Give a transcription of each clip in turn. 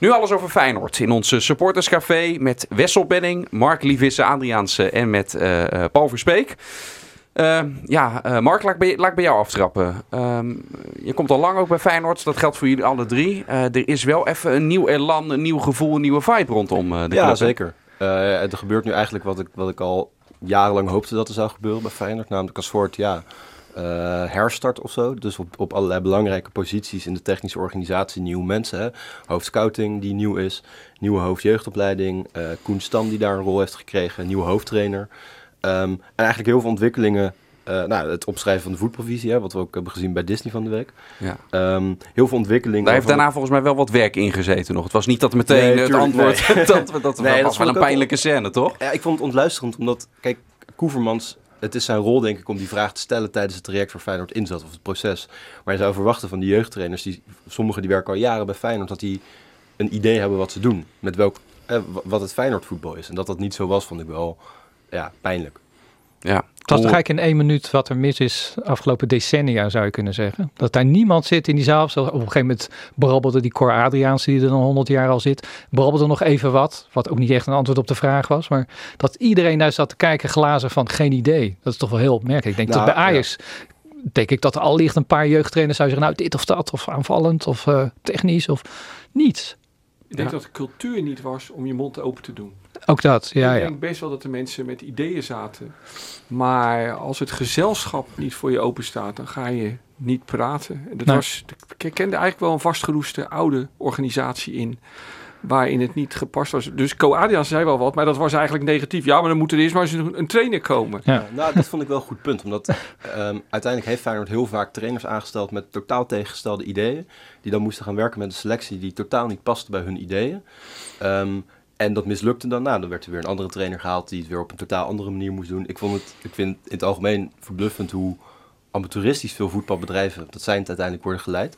Nu alles over Feyenoord in ons supporterscafé met Wessel Benning, Mark Lievisse, Adriaanse en met uh, Paul Verspeek. Uh, ja, uh, Mark, laat ik, bij, laat ik bij jou aftrappen. Uh, je komt al lang ook bij Feyenoord, dat geldt voor jullie alle drie. er is wel even een nieuw elan, een nieuw gevoel, een nieuwe vibe rondom de club. Ja, zeker. er gebeurt nu eigenlijk wat ik, wat ik al jarenlang hoopte dat er zou gebeuren bij Feyenoord. Namelijk als soort, ja, herstart of zo. Dus op, op allerlei belangrijke posities in de technische organisatie nieuwe mensen. Hè? Hoofdscouting die nieuw is, nieuwe hoofdjeugdopleiding, uh, Koen Stam die daar een rol heeft gekregen, nieuwe hoofdtrainer. Um, en eigenlijk heel veel ontwikkelingen. Uh, nou, het opschrijven van de voetprovisie, hè, wat we ook hebben gezien bij Disney van de week. Ja. Um, heel veel ontwikkelingen. Daar heeft daarna volgens mij wel wat werk in gezeten nog. Het was niet dat meteen nee, het antwoord... Nee. dat, dat, nee, was wel een pijnlijke scène, toch? Ja, ik vond het ontluisterend, omdat... Kijk, Koevermans het is zijn rol, denk ik, om die vraag te stellen tijdens het traject waar Feyenoord in zat, of het proces. Maar je zou verwachten van die jeugdtrainers, die, sommigen die werken al jaren bij Feyenoord, dat die een idee hebben wat ze doen. Met welk, eh, wat het Feyenoord voetbal is. En dat dat niet zo was, vond ik wel ja, pijnlijk. Ja, was toch eigenlijk in één minuut wat er mis is afgelopen decennia, zou je kunnen zeggen. Dat daar niemand zit in die zaal. Op een gegeven moment brabbelde die Cor Adriaanse, die er dan 100 jaar al zit, brabbelde nog even wat. Wat ook niet echt een antwoord op de vraag was. Maar dat iedereen daar zat te kijken, glazen van geen idee. Dat is toch wel heel opmerkelijk. Ik denk nou, dat bij Ajax... Denk ik dat er al ligt een paar jeugdtrainers zou zeggen, nou dit of dat, of aanvallend, of uh, technisch, of niets. Ik denk dat de cultuur niet was om je mond open te doen. Ook dat, ja. Ik ja. denk best wel dat de mensen met ideeën zaten. Maar als het gezelschap niet voor je open staat, dan ga je niet praten. Dat was, ik kende eigenlijk wel een vastgeroeste oude organisatie in waarin het niet gepast was. Dus Co Adriaan zei wel wat, maar dat was eigenlijk negatief. Ja, maar dan moet er eerst maar eens een, een trainer komen. Ja. nou, dat vond ik wel een goed punt. Omdat um, uiteindelijk heeft Feyenoord heel vaak trainers aangesteld met totaal tegengestelde ideeën. Die dan moesten gaan werken met een selectie die totaal niet paste bij hun ideeën. Um, en dat mislukte dan. Nou, dan werd er weer een andere trainer gehaald die het weer op een totaal andere manier moest doen. Ik, vond het, ik vind in het algemeen verbluffend hoe amateuristisch veel voetbalbedrijven, dat zijn het uiteindelijk worden geleid.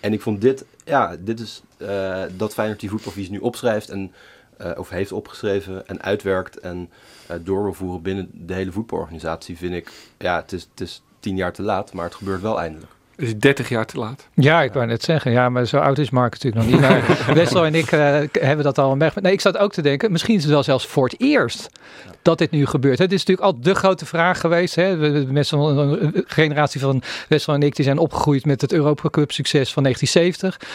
En ik vond dit, ja, dit is uh, dat Feyenoord die voetbalvisie nu opschrijft en, uh, of heeft opgeschreven en uitwerkt en uh, door wil voeren binnen de hele voetbalorganisatie, vind ik, ja, het is, het is tien jaar te laat, maar het gebeurt wel eindelijk is 30 jaar te laat. Ja, ik wou net zeggen. Ja, maar zo oud is Mark natuurlijk nog niet. Maar Wessel en ik uh, hebben dat al weg. Nee, ik zat ook te denken, misschien is het wel zelfs voor het eerst dat dit nu gebeurt. Het is natuurlijk al de grote vraag geweest. Hè? Met zo'n generatie van Wessel en ik, die zijn opgegroeid met het Europa Cup succes van 1970.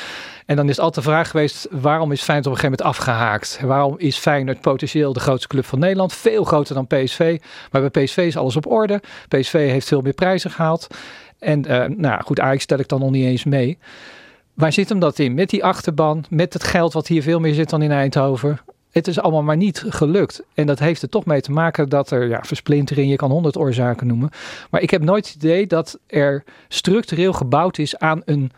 En dan is het altijd de vraag geweest, waarom is Feyenoord op een gegeven moment afgehaakt? Waarom is Feyenoord potentieel de grootste club van Nederland? Veel groter dan PSV. Maar bij PSV is alles op orde. PSV heeft veel meer prijzen gehaald. En uh, nou goed, Ajax stel ik dan nog niet eens mee. Waar zit hem dat in? Met die achterban, met het geld wat hier veel meer zit dan in Eindhoven. Het is allemaal maar niet gelukt. En dat heeft er toch mee te maken dat er ja, versplintering, je kan honderd oorzaken noemen. Maar ik heb nooit het idee dat er structureel gebouwd is aan een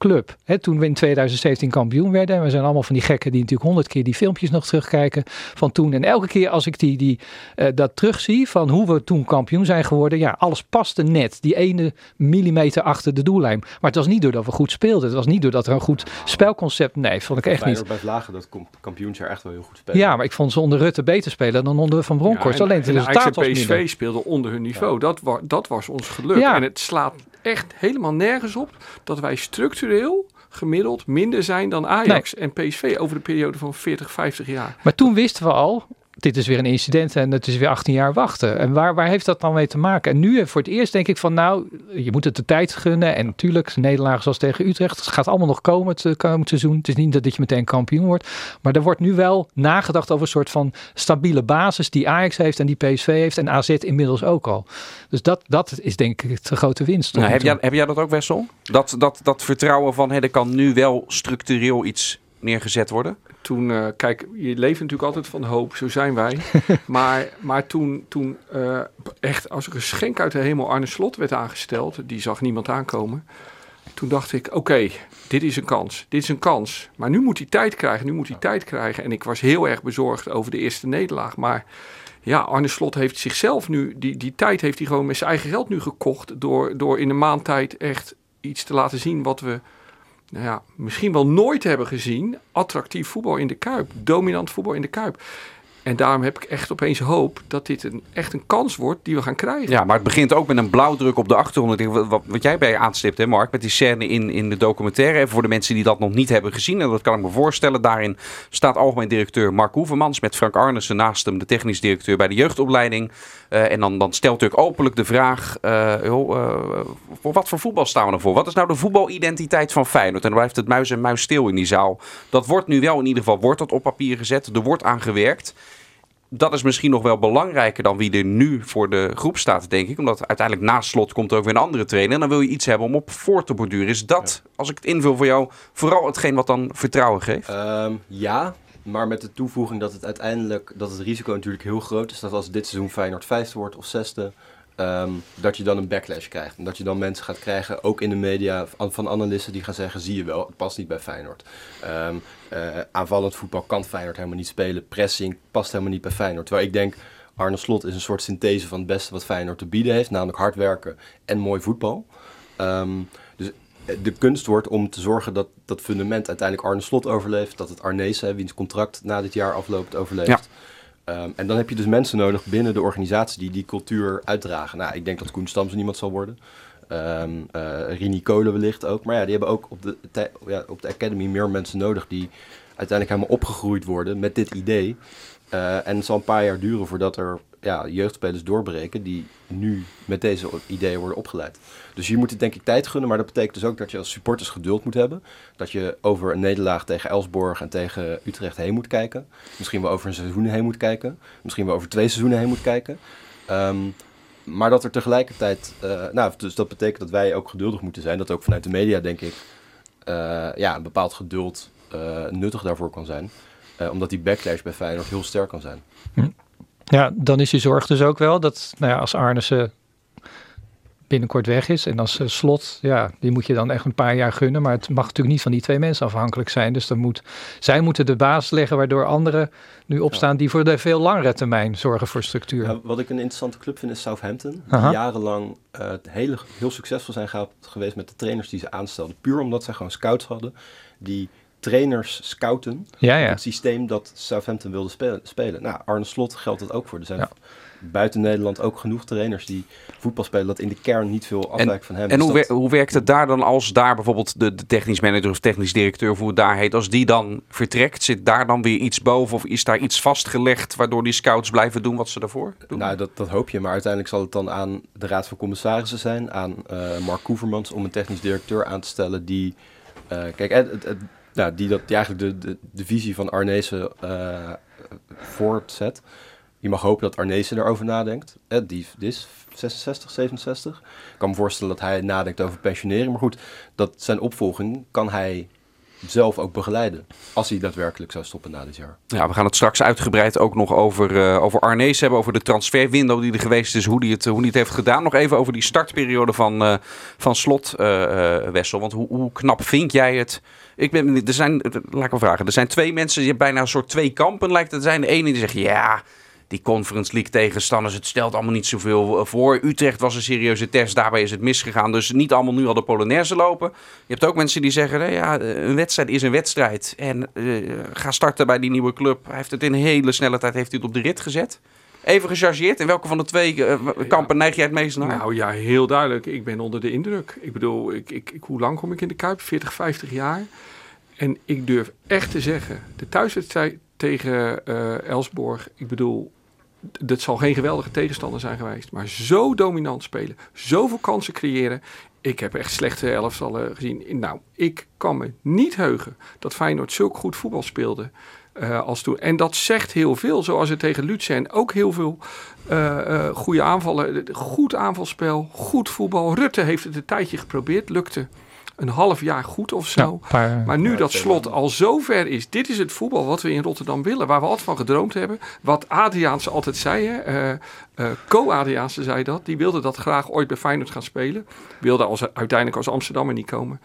club. toen we in 2017 kampioen werden. En we zijn allemaal van die gekken die natuurlijk honderd keer die filmpjes nog terugkijken van toen. En elke keer als ik die, die, uh, dat terugzie van hoe we toen kampioen zijn geworden. Ja, alles paste net. Die ene millimeter achter de doellijn. Maar het was niet doordat we goed speelden. Het was niet doordat er een goed spelconcept... Nee, vond ik echt niet. bij Vlagen dat kampioensjaar echt wel heel goed spelen. Ja, maar ik vond ze onder Rutte beter spelen dan onder Van Bronckhorst. Ja, Alleen het resultaat was PSV speelde onder hun niveau. Dat, wa dat was ons geluk. En het slaat echt helemaal nergens op dat wij structureel gemiddeld minder zijn dan Ajax en PSV over de periode van 40, 50 jaar. Maar toen wisten we al, dit is weer een incident en het is weer 18 jaar wachten. En waar, waar heeft dat dan mee te maken? En nu voor het eerst denk ik van nou, je moet het de tijd gunnen. En natuurlijk, nederlagen zoals tegen Utrecht, het gaat allemaal nog komen het komend seizoen. Het is niet dat je meteen kampioen wordt. Maar er wordt nu wel nagedacht over een soort van stabiele basis die Ajax heeft en die PSV heeft en AZ inmiddels ook al. Dus dat, dat is denk ik de grote winst. Nou, heb, jij, heb jij dat ook, Wessel? Dat, dat, dat vertrouwen van hé, er kan nu wel structureel iets neergezet worden? Toen, uh, kijk, je leeft natuurlijk altijd van hoop, zo zijn wij. maar, maar toen, toen uh, echt als een geschenk uit de hemel Arne Slot werd aangesteld, die zag niemand aankomen. Toen dacht ik, oké, dit is een kans, dit is een kans. Maar nu moet hij tijd krijgen, nu moet hij tijd krijgen. En ik was heel erg bezorgd over de eerste nederlaag. Maar ja, Arne Slot heeft zichzelf nu, die, die tijd heeft hij gewoon met zijn eigen geld nu gekocht. Door, door in een maand tijd echt iets te laten zien wat we nou ja, misschien wel nooit hebben gezien. Attractief voetbal in de Kuip. Dominant voetbal in de Kuip. En daarom heb ik echt opeens hoop dat dit een, echt een kans wordt die we gaan krijgen. Ja, maar het begint ook met een blauwdruk op de achtergrond. Wat, wat, jij bij aanstipt, hè Mark, met die scène in, in de documentaire. Even voor de mensen die dat nog niet hebben gezien, en dat kan ik me voorstellen. Daarin staat algemeen directeur Mark Hoevermans met Frank Arnissen naast hem, de technisch directeur bij de jeugdopleiding. Uh, en dan, dan stelt natuurlijk openlijk de vraag, joh, uh, voor wat voor voetbal staan we ervoor? Wat is nou de voetbalidentiteit van Feyenoord? En dan blijft het muis en muis stil in die zaal. Dat wordt nu wel in ieder geval wordt dat op papier gezet. Er wordt aan gewerkt dat is misschien nog wel belangrijker dan wie er nu voor de groep staat, denk ik. Omdat uiteindelijk na slot komt er ook weer een andere trainer. En dan wil je iets hebben om op voor te borduren. Is dat, als ik het invul voor jou, vooral hetgeen wat dan vertrouwen geeft? Um, ja, maar met de toevoeging dat het uiteindelijk, dat het risico natuurlijk heel groot is. Dat als dit seizoen Feyenoord vijfde wordt of zesde, Um, dat je dan een backlash krijgt. En dat je dan mensen gaat krijgen, ook in de media, van analisten die gaan zeggen: zie je wel, het past niet bij Feyenoord. Um, uh, aanvallend voetbal kan Feyenoord helemaal niet spelen. Pressing past helemaal niet bij Feyenoord. Terwijl ik denk, Arne Slot is een soort synthese van het beste wat Feyenoord te bieden heeft. Namelijk hard werken en mooi voetbal. Um, dus eh, de kunst wordt om te zorgen dat dat fundament uiteindelijk Arne Slot overleeft. Dat het Arnezen, wiens contract na dit jaar afloopt, overleeft. Um, en dan heb je dus mensen nodig binnen de organisatie die die cultuur uitdragen. Nou, ik denk dat Koen Stams niemand zal worden. Um, Rini Kolen wellicht ook. Maar ja, die hebben ook op de, ja, op de Academy meer mensen nodig die uiteindelijk helemaal opgegroeid worden met dit idee. Uh, en het zal een paar jaar duren voordat er ja, jeugdspelers doorbreken die nu met deze ideeën worden opgeleid. Dus hier moet het denk ik tijd gunnen, maar dat betekent dus ook dat je als supporters geduld moet hebben. Dat je over een nederlaag tegen Elsborg en tegen Utrecht heen moet kijken. Misschien wel over een seizoen heen moet kijken. Misschien wel over twee seizoenen heen moet kijken. Um, maar dat er tegelijkertijd, uh, nou, dus dat betekent dat wij ook geduldig moeten zijn. Dat ook vanuit de media, denk ik, uh, ja, een bepaald geduld uh, nuttig daarvoor kan zijn. omdat die backlash bij Feyenoord heel sterk kan zijn. Hm. Ja, dan is je zorg dus ook wel dat nou ja, als Arnissen binnenkort weg is en als slot, ja, die moet je dan echt een paar jaar gunnen. Maar het mag natuurlijk niet van die twee mensen afhankelijk zijn. Dus dan moet, zij moeten de basis leggen waardoor anderen nu opstaan die voor de veel langere termijn zorgen voor structuur. Ja, wat ik een interessante club vind is Southampton. Die Aha. jarenlang uh, hele, heel succesvol zijn geweest met de trainers die ze aanstelden. Puur omdat zij gewoon scouts hadden die trainers scouten. Ja, ja. Het systeem dat Southampton wilde spelen. spelen. Nou, Arne Slot geldt dat ook voor. Er zijn ja. buiten Nederland ook genoeg trainers die voetbal spelen dat in de kern niet veel afwijkt van hem. En dus hoe, dat... wer hoe werkt het daar dan als daar bijvoorbeeld de, de technisch manager of technisch directeur, of hoe het daar heet, als die dan vertrekt, zit daar dan weer iets boven of is daar iets vastgelegd waardoor die scouts blijven doen wat ze daarvoor doen? Nou, dat, dat hoop je, maar uiteindelijk zal het dan aan de Raad van Commissarissen zijn, aan uh, Mark Koevermans om een technisch directeur aan te stellen die... Uh, kijk, het, het, het nou, die, dat, die eigenlijk de, de, de visie van Arnezen uh, voortzet. Je mag hopen dat Arnezen erover nadenkt. Eh, die, die is 66, 67. Ik kan me voorstellen dat hij nadenkt over pensionering. Maar goed, dat zijn opvolging kan hij zelf ook begeleiden. Als hij daadwerkelijk zou stoppen na dit jaar. Ja, we gaan het straks uitgebreid ook nog over, uh, over Arnees hebben. Over de transferwindow die er geweest is. Hoe hij het, hoe die heeft gedaan. Nog even over die startperiode van, uh, van Slot, uh, Wessel. Want hoe, hoe knap vind jij het? Ik ben, er zijn, laat ik wel vragen. Er zijn twee mensen, hebt bijna een soort twee kampen lijkt het te zijn. De ene die zegt, ja, die Conference League tegenstanders, het stelt allemaal niet zoveel voor. Utrecht was een serieuze test, daarbij is het misgegaan. Dus niet allemaal nu al de Polonaise lopen. Je hebt ook mensen die zeggen, nee, ja, een wedstrijd is een wedstrijd. En uh, ga starten bij die nieuwe club. Hij heeft het in hele snelle tijd heeft hij het op de rit gezet. Even gechargeerd. In welke van de twee uh, kampen ja. neig jij het meest naar? Nou ja, heel duidelijk. Ik ben onder de indruk. Ik bedoel, ik, ik, ik, hoe lang kom ik in de Kuip? 40, 50 jaar. En ik durf echt te zeggen, de thuiswedstrijd tegen uh, Elsborg, ik bedoel, dat zal geen geweldige tegenstander zijn geweest. Maar zo dominant spelen, zoveel kansen creëren. Ik heb echt slechte elftallen gezien. Nou, ik kan me niet heugen dat Feyenoord zulk goed voetbal speelde. Uh, als toen. En dat zegt heel veel, zoals het tegen Lutsen ook heel veel uh, goede aanvallen. Goed aanvalspel, goed voetbal. Rutte heeft het een tijdje geprobeerd, lukte een half jaar goed of zo. Ja, paar, maar nu dat slot al zo ver is. Dit is het voetbal wat we in Rotterdam willen. Waar we altijd van gedroomd hebben. Wat Adriaanse altijd zei. Uh, uh, Co-Adriaanse zei dat. Die wilde dat graag ooit bij Feyenoord gaan spelen. Wilde als, uiteindelijk als Amsterdammer niet komen.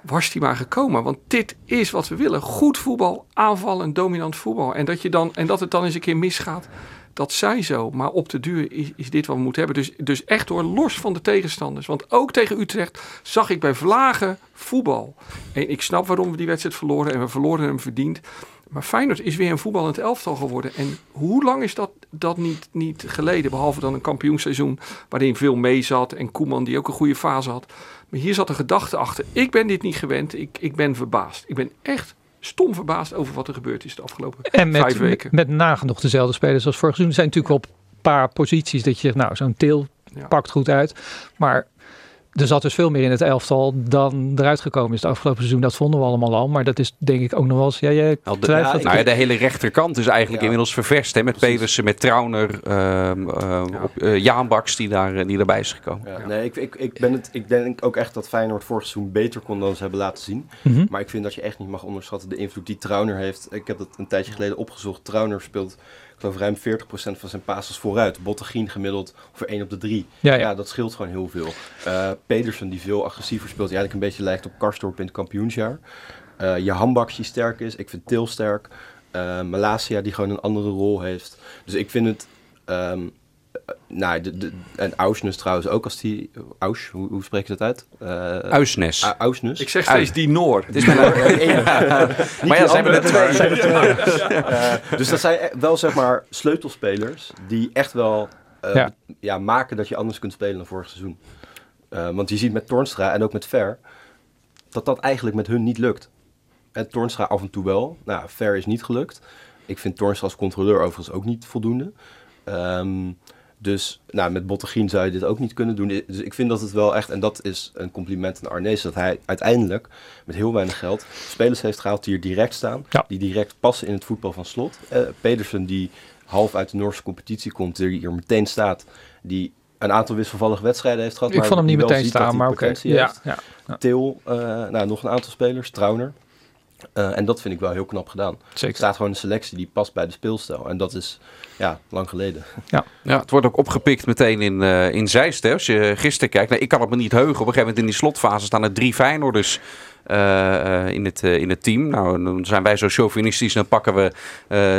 Was die maar gekomen. Want dit is wat we willen. Goed voetbal, aanvallen, dominant voetbal. En dat, je dan, en dat het dan eens een keer misgaat dat zij zo. Maar op de duur is, dit wat we moeten hebben. Dus, dus echt hoor, los van de tegenstanders. Want ook tegen Utrecht zag ik bij Vlagen voetbal. En ik snap waarom we die wedstrijd verloren. En we verloren hem verdiend. Maar Feyenoord is weer een voetballend elftal geworden. En hoe lang is dat, dat niet, niet geleden? Behalve dan een kampioenseizoen waarin veel mee zat. En Koeman die ook een goede fase had. Maar hier zat een gedachte achter. Ik ben dit niet gewend. Ik, ik ben verbaasd. Ik ben echt stom verbaasd over wat er gebeurd is de afgelopen En met, vijf weken. met, met nagenoeg dezelfde spelers als vorig seizoen. Er zijn natuurlijk wel een paar posities dat je zegt, nou, zo'n Til Ja. pakt goed uit. Maar er zat dus veel meer in het elftal dan eruit gekomen is het afgelopen seizoen. Dat vonden we allemaal al. Maar dat is denk ik ook nog wel eens... Ja, jij Nou, de, twijfelt. nou ja, de hele rechterkant is eigenlijk Ja. inmiddels ververst. Hè, met Precies. Pedersen, met Trauner, ehm eh, op, eh, Jaan Baks die, daar, eh, die erbij is gekomen. Ja, Ja. Nee, ik, ik, ik, ben het, ik denk ook echt dat Feyenoord vorig seizoen beter kon dan ze hebben laten zien. Mhm. Maar ik vind dat je echt niet mag onderschatten de invloed die Trauner heeft. Ik heb dat een tijdje geleden opgezocht. Trauner speelt, ik geloof, ruim 40% van zijn passes vooruit. Bottegien gemiddeld voor 1 op de 3. Ja, Ja, ja. dat scheelt gewoon heel veel. Eh, Pedersen, die veel agressiever speelt, die eigenlijk een beetje lijkt op Karstorp in het kampioensjaar. Eh je Hambaks die sterk is. Ik vind Til sterk. Malasia, die gewoon een andere rol heeft. Dus ik vind het... ehm, eh, nou, de, de, en Ausnes trouwens ook als die... Aus, hoe, hoe spreek je dat uit? Eh Uisnes. A- Ausnes. Ik zeg steeds die Noor. Het is mijn maar ja, zijn we er twee. Eh, dus dat zijn e- wel zeg maar sleutelspelers die echt wel eh, Ja. ja. maken dat je anders kunt spelen dan vorig seizoen. Eh, want je ziet met Tornstra en ook met Ver dat dat eigenlijk met hun niet lukt. En Tornstra af en toe wel. Nou, Ver is niet gelukt. Ik vind Tornstra als controleur overigens ook niet voldoende. Ehm, dus nou, met Bottegien zou je dit ook niet kunnen doen. Dus ik vind dat het wel echt, en dat is een compliment aan Arnees, dat hij uiteindelijk met heel weinig geld spelers heeft gehaald die er direct staan. Ja. Die direct passen in het voetbal van slot. Eh, Pedersen die half uit de Noorse competitie komt, die hier meteen staat. Die een aantal wisselvallige wedstrijden heeft gehad. Ik maar vond hem niet meteen staan, maar oké. ja, Til, eh, nou, nog een aantal spelers, Trauner. Eh, en dat vind ik wel heel knap gedaan. Er staat gewoon een selectie die past bij de speelstijl. En dat is ja, lang geleden. Ja, het wordt ook opgepikt meteen in, eh in Zeist. Hè. Als je gisteren kijkt, nou, ik kan het me niet heugen. Op een gegeven moment in die slotfase staan er drie Feyenoorders eh, eh, in, het, eh, in het team. Nou, dan zijn wij zo chauvinistisch. Dan pakken we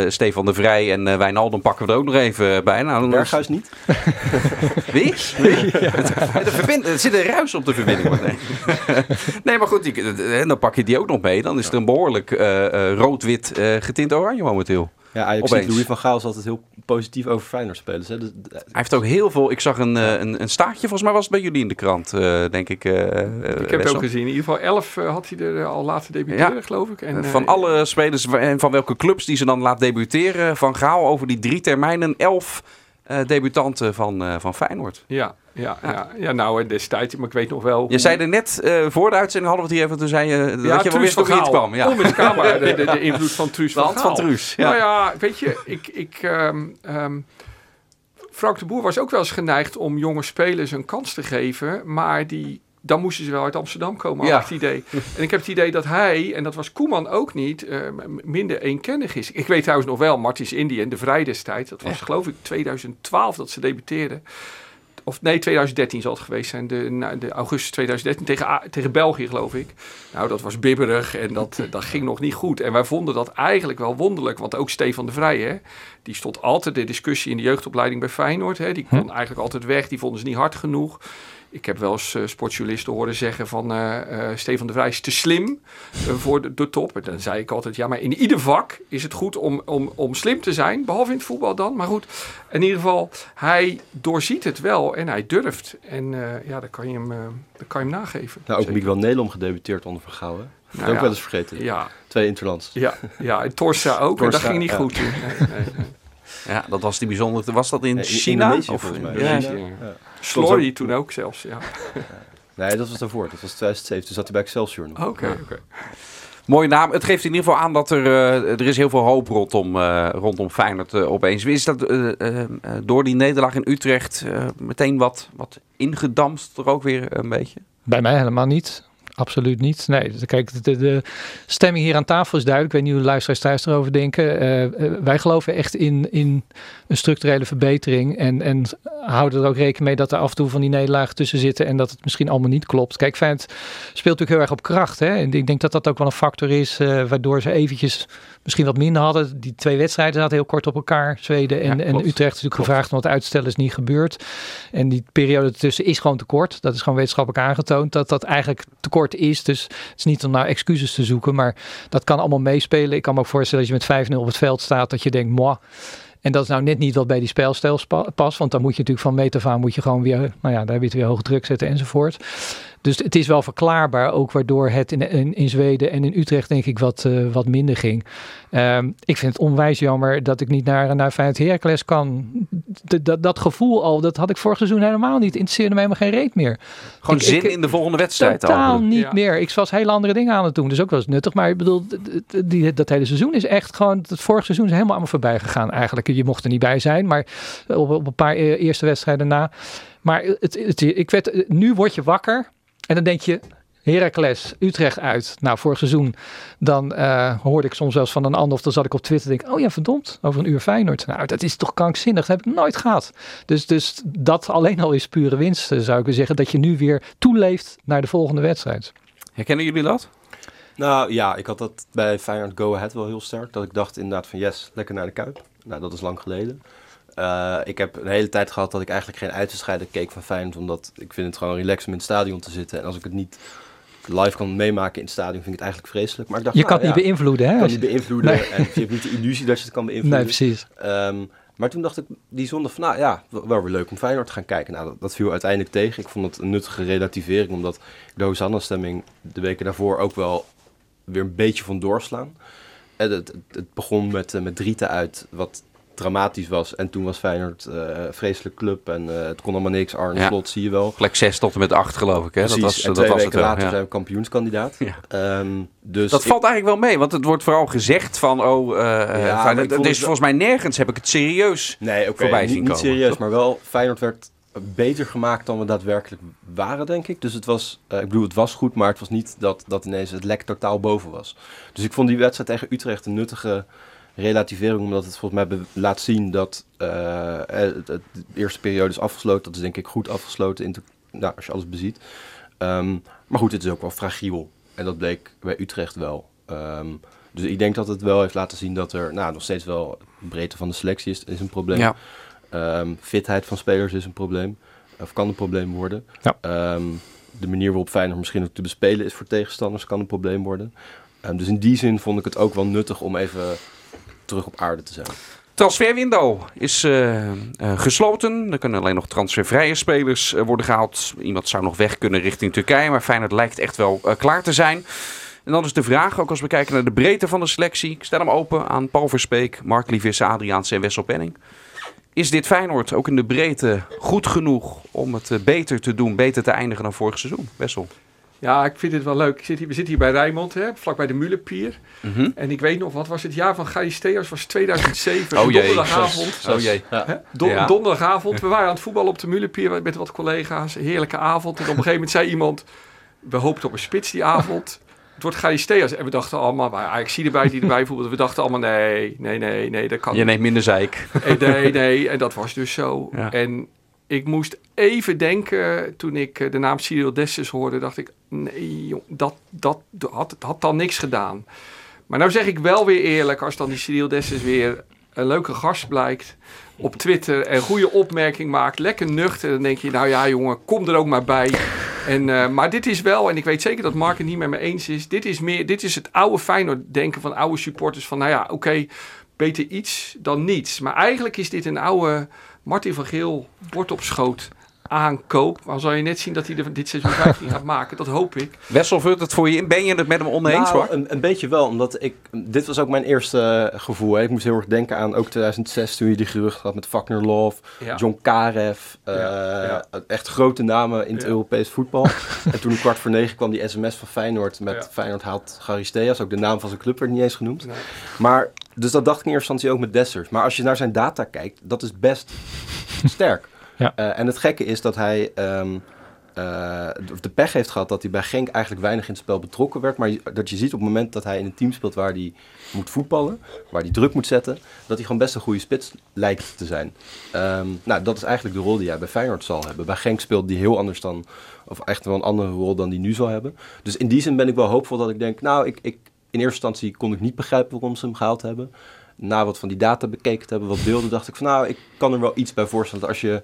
Stefan de Vrij en Wijnaldum pakken we er ook nog even bij. Nou, dan Berghuis niet? Wie? Wie? De verbind- er zit een ruis op de verbinding. Nee, nee maar goed, die, dan pak je die ook nog mee. Dan is er een behoorlijk eh, eh, rood-wit getint oranje momenteel. Ja, Ajax ziet Louis van Gaal is altijd heel positief over Feyenoord spelers. Hè? Dus, Hij heeft ook heel veel. Ik zag een, eh, een, een staartje, volgens mij was het bij jullie in de krant, eh, denk ik. eh, Ik heb het ook gezien. In ieder geval 11 eh, had hij er al laten debuteren, geloof ik. En, van alle spelers en van welke clubs die ze dan laat debuteren. Van Gaal over die drie termijnen. Elf eh, debutanten van, eh, van Feyenoord. Ja, ja, ja. ja, nou en destijds, maar ik weet nog wel... Je zei er net voor de uitzending hadden we het hier even. Toen zei je dat je wel wist Gaal. kwam. Ja. Onmiskenbaar, de, de, de invloed van Truus De van hand van Truus. Ja. Nou ja, weet je, ik, ik, ehm, ehm, Frank de Boer was ook wel eens geneigd om jonge spelers een kans te geven, maar die, dan moesten ze wel uit Amsterdam komen, had Ja. ik het idee. En ik heb het idee dat hij, en dat was Koeman ook niet, eh, minder eenkennig is. Ik weet trouwens nog wel, Martins Indy en de Vrij destijds, dat was geloof ik 2012 dat ze debuteerden. Of nee, 2013 zal het geweest zijn. De, de augustus 2013 tegen, tegen België, geloof ik. Nou, dat was bibberig en dat, dat ging nog niet goed. En wij vonden dat eigenlijk wel wonderlijk. Want ook Stefan de Vrij, hè, die stond altijd de discussie in de jeugdopleiding bij Feyenoord. Hè, die kon eigenlijk altijd weg. Die vonden ze niet hard genoeg. Ik heb wel eens eh, sportjournalisten horen zeggen van eh, Stefan de Vrij is te slim voor de, de top. En dan zei ik altijd, ja, maar in ieder vak is het goed om, om, om slim te zijn. Behalve in het voetbal dan. Maar goed, in ieder geval, hij doorziet het wel en hij durft. En ja, dan kan je hem, dan kan je hem nageven. nou, ook. Miguel Nelom gedebuteerd onder Van Gaal. Hè? Dat Nou ook wel eens vergeten. Ja, Twee interlands. ja, ja, en Torsa ook. en dat ging niet ja. goed toen. Nee, nee, nee. Ja, dat was die bijzondere. Was dat in in China? Indonesië Of, volgens mij. Ja. Indonesië. Ja. Ja. Slory toen ook zelfs, ja. Nee, dat was daarvoor. Dat was 2007. Toen zat hij bij Excelsior nog. Oké, oké. Mooie naam. Het geeft in ieder geval aan dat er, eh, er is heel veel hoop rondom, eh rondom Feyenoord eh, opeens. Is dat eh, eh, eh, door die nederlaag in Utrecht eh, meteen wat, wat ingedampt er ook weer een beetje? Bij mij helemaal niet. Absoluut niet. Nee, dus kijk, de, de stemming hier aan tafel is duidelijk. Ik weet niet hoe de luisteraars thuis erover denken. Eh, eh, wij geloven echt in, in een structurele verbetering. En, en houden er ook rekening mee dat er af en toe van die nederlagen tussen zitten. En dat het misschien allemaal niet klopt. Kijk, Feyenoord speelt natuurlijk heel erg op kracht. Hè? En ik denk dat dat ook wel een factor is. eh, waardoor ze eventjes misschien wat minder hadden. Die twee wedstrijden zaten heel kort op elkaar. Zweden en, Ja, en. Utrecht is natuurlijk Klopt. gevraagd om wat uitstellen is niet gebeurd. En die periode ertussen is gewoon te kort. Dat is gewoon wetenschappelijk aangetoond dat dat eigenlijk te is. Dus het is niet om naar excuses te zoeken, maar dat kan allemaal meespelen. Ik kan me ook voorstellen dat je met 5-0 op het veld staat, dat je denkt, moi. En dat is nou net niet wat bij die spelstijl past. Want dan moet je natuurlijk van meet af aan moet je gewoon weer, nou ja, daar weer hoog druk zetten enzovoort. Dus het is wel verklaarbaar, ook waardoor het in, in, in Zweden en in Utrecht denk ik wat, uh, wat minder ging. Um, ik vind het onwijs jammer dat ik niet naar, naar Feyenoord Heracles kan. dat, dat gevoel al, dat had ik vorig seizoen helemaal niet. Interesseerde me helemaal geen reet meer. Gewoon zin in de volgende wedstrijd Totaal niet ja. meer. Ik was hele andere dingen aan het doen. Dus ook wel eens nuttig. Maar ik bedoel, die, dat hele seizoen is echt gewoon... Het vorige seizoen is helemaal allemaal voorbij gegaan eigenlijk. Je mocht er niet bij zijn, maar op, op een paar e-, eerste wedstrijden na. Maar het, het, ik werd, nu word je wakker en dan denk je, Heracles, Utrecht uit. Nou, vorig seizoen, dan uh, hoorde ik soms zelfs van een ander, of dan zat ik op Twitter denk, oh ja, verdomd, over een uur Feyenoord. Nou, dat is toch krankzinnig, dat heb ik nooit gehad. Dus, dus dat alleen al is pure winst, eh, zou ik zeggen, dat je nu weer toeleeft naar de volgende wedstrijd. Herkennen jullie dat? Nou ja, ik had dat bij Feyenoord Go Ahead wel heel sterk. Dat ik dacht inderdaad van yes, lekker naar de Kuip. Nou, dat is lang geleden. Uh, ik heb een hele tijd gehad dat ik eigenlijk geen uitwedstrijden keek van Feyenoord. Omdat ik vind het gewoon relaxed om in het stadion te zitten. En als ik het niet live kan meemaken in het stadion, vind ik het eigenlijk vreselijk. Maar ik dacht, je kan het niet beïnvloeden, hè? Je kan niet beïnvloeden. En je hebt niet de illusie dat je het kan beïnvloeden. Nee, precies. Um, maar toen dacht ik die zondag van, nou ja, wel weer leuk om Feyenoord te gaan kijken. Nou, dat, dat viel uiteindelijk tegen. Ik vond het een nuttige relativering, omdat de Hosanna-stemming de weken daarvoor ook wel weer een beetje van doorslaan. Het, het, het begon met, uh, met Drieten uit, wat dramatisch was. En toen was Feyenoord uh, vreselijk club en uh, het kon allemaal niks. Arne ja. Slot zie je wel. Plek 6 tot en met 8 geloof ik. Hè? Precies. Dat was, en dat twee was weken het later ja. zijn we kampioenskandidaat. Ja. Um, dus dat ik, valt eigenlijk wel mee, want het wordt vooral gezegd van, oh, uh, Feyenoord, het is volgens mij nergens heb ik het serieus nee, okay, voorbij niet, zien niet komen. serieus, maar wel Feyenoord werd beter gemaakt dan we daadwerkelijk waren, denk ik. Dus het was, uh, ik bedoel, het was goed, maar het was niet dat, dat ineens het lek totaal boven was. Dus ik vond die wedstrijd tegen Utrecht een nuttige relativering, omdat het volgens mij laat zien dat uh, het, de eerste periode is afgesloten. Dat is denk ik goed afgesloten in nou, als je alles beziet. Um, maar goed, het is ook wel fragiel. En dat bleek bij Utrecht wel. Um, dus ik denk dat het wel heeft laten zien dat er nou, nog steeds wel breedte van de selectie is, is een probleem. Ja. Um, fitheid van spelers is een probleem. Of kan een probleem worden. Ja. De manier waarop Feyenoord misschien ook te bespelen is voor tegenstanders kan een probleem worden. Dus in die zin vond ik het ook wel nuttig om even terug op aarde te zijn. Transferwindow is uh, uh, gesloten. Er kunnen alleen nog transfervrije spelers uh, worden gehaald. Iemand zou nog weg kunnen richting Turkije, maar Feyenoord lijkt echt wel klaar te zijn. En dan is de vraag, ook als we kijken naar de breedte van de selectie. Ik stel hem open aan Paul Verspeek, Mark Lievisse, Adriaanse en Wessel Penning. Is dit Feyenoord ook in de breedte goed genoeg om het beter te doen, beter te eindigen dan vorig seizoen? Wessel? Ja, ik vind het wel leuk. Ik zit hier, we zitten hier bij Rijnmond, hè, vlakbij de Mulenpier. Mm -hmm. En ik weet nog, wat was het jaar van Garisteas? was 2007. Oh jee. Donderdagavond. Oh jee. Ja. Don ja. Donderdagavond. We waren aan het voetballen op de Mulenpier met wat collega's. Heerlijke avond. En op een gegeven moment zei iemand, we hoopten op een spits die avond. Het wordt Garisteas. En we dachten allemaal, maar ik zie erbij die erbij voelde. We dachten allemaal, nee, nee, nee, nee, dat kan Je neemt minder zeik. Nee, nee. En dat was dus zo. Ja. En ik moest even denken, toen ik de naam Cyril Dessus hoorde, dacht ik, nee, jong, dat, dat had, had dan niks gedaan. Maar nou zeg ik wel weer eerlijk, als dan die Cyril Dessus weer een leuke gast blijkt op Twitter en goede opmerking maakt, lekker nuchter, dan denk je, nou ja jongen, kom er ook maar bij. En, uh, maar dit is wel, en ik weet zeker dat Mark het niet met me eens is, dit is, meer, dit is het oude Feyenoord denken van oude supporters van, nou ja, oké, beter iets dan niets. Maar eigenlijk is dit een oude Martin van Geel, bord op schoot aankoop. Maar zal je net zien dat hij er dit seizoen 15 gaat maken. Dat hoop ik. Wessel, vult het voor je in? Ben je het met hem oneens? Nou, een, een, beetje wel. Omdat ik... Dit was ook mijn eerste uh, gevoel. Hè. Ik moest heel erg denken aan ook 2006 toen je die gerucht had met Wagner Love. Ja. John Karev. Uh, ja, ja. Echt grote namen in het Europees voetbal. en toen een kwart voor negen kwam die sms van Feyenoord. Met Feyenoord haalt Garisteas. Ook de naam van zijn club werd niet eens genoemd. Nee. Maar... Dus dat dacht ik in eerste instantie ook met Dessers. Maar als je naar zijn data kijkt, dat is best sterk. Ja. Uh, en het gekke is dat hij um, uh, de pech heeft gehad dat hij bij Genk eigenlijk weinig in het spel betrokken werd. Maar dat je ziet op het moment dat hij in een team speelt waar hij moet voetballen, waar hij druk moet zetten, dat hij gewoon best een goede spits lijkt te zijn. Um, nou, dat is eigenlijk de rol die hij bij Feyenoord zal hebben. Bij Genk speelt hij heel anders dan, of echt wel een andere rol dan hij nu zal hebben. Dus in die zin ben ik wel hoopvol dat ik denk, nou, ik, ik, in eerste instantie kon ik niet begrijpen waarom ze hem gehaald hebben. Na wat van die data bekeken te hebben, wat beelden, dacht ik van nou, ik kan er wel iets bij voorstellen als je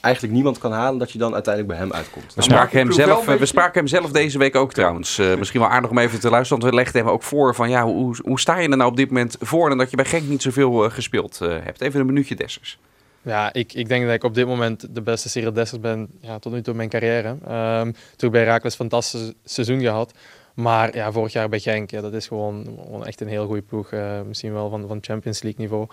eigenlijk niemand kan halen, dat je dan uiteindelijk bij hem uitkomt. We spraken, ik hem wel zelf, eh, we spraken hem zelf deze week ook trouwens. Eh, misschien wel aardig om even te luisteren. Want we legden hem ook voor van ja, hoe, hoe sta je er nou op dit moment voor? En dat je bij Genk niet zoveel eh, gespeeld eh, hebt. Even een minuutje Dessers. Ja, ik, ik denk dat ik op dit moment de beste Cyril Dessers ben ja, tot nu toe in mijn carrière. Ehm toen bij Herakles een fantastisch seizoen gehad. Maar ja, vorig jaar bij Genk, ja, dat is gewoon, gewoon echt een heel goede ploeg. eh, misschien wel van, van Champions League niveau.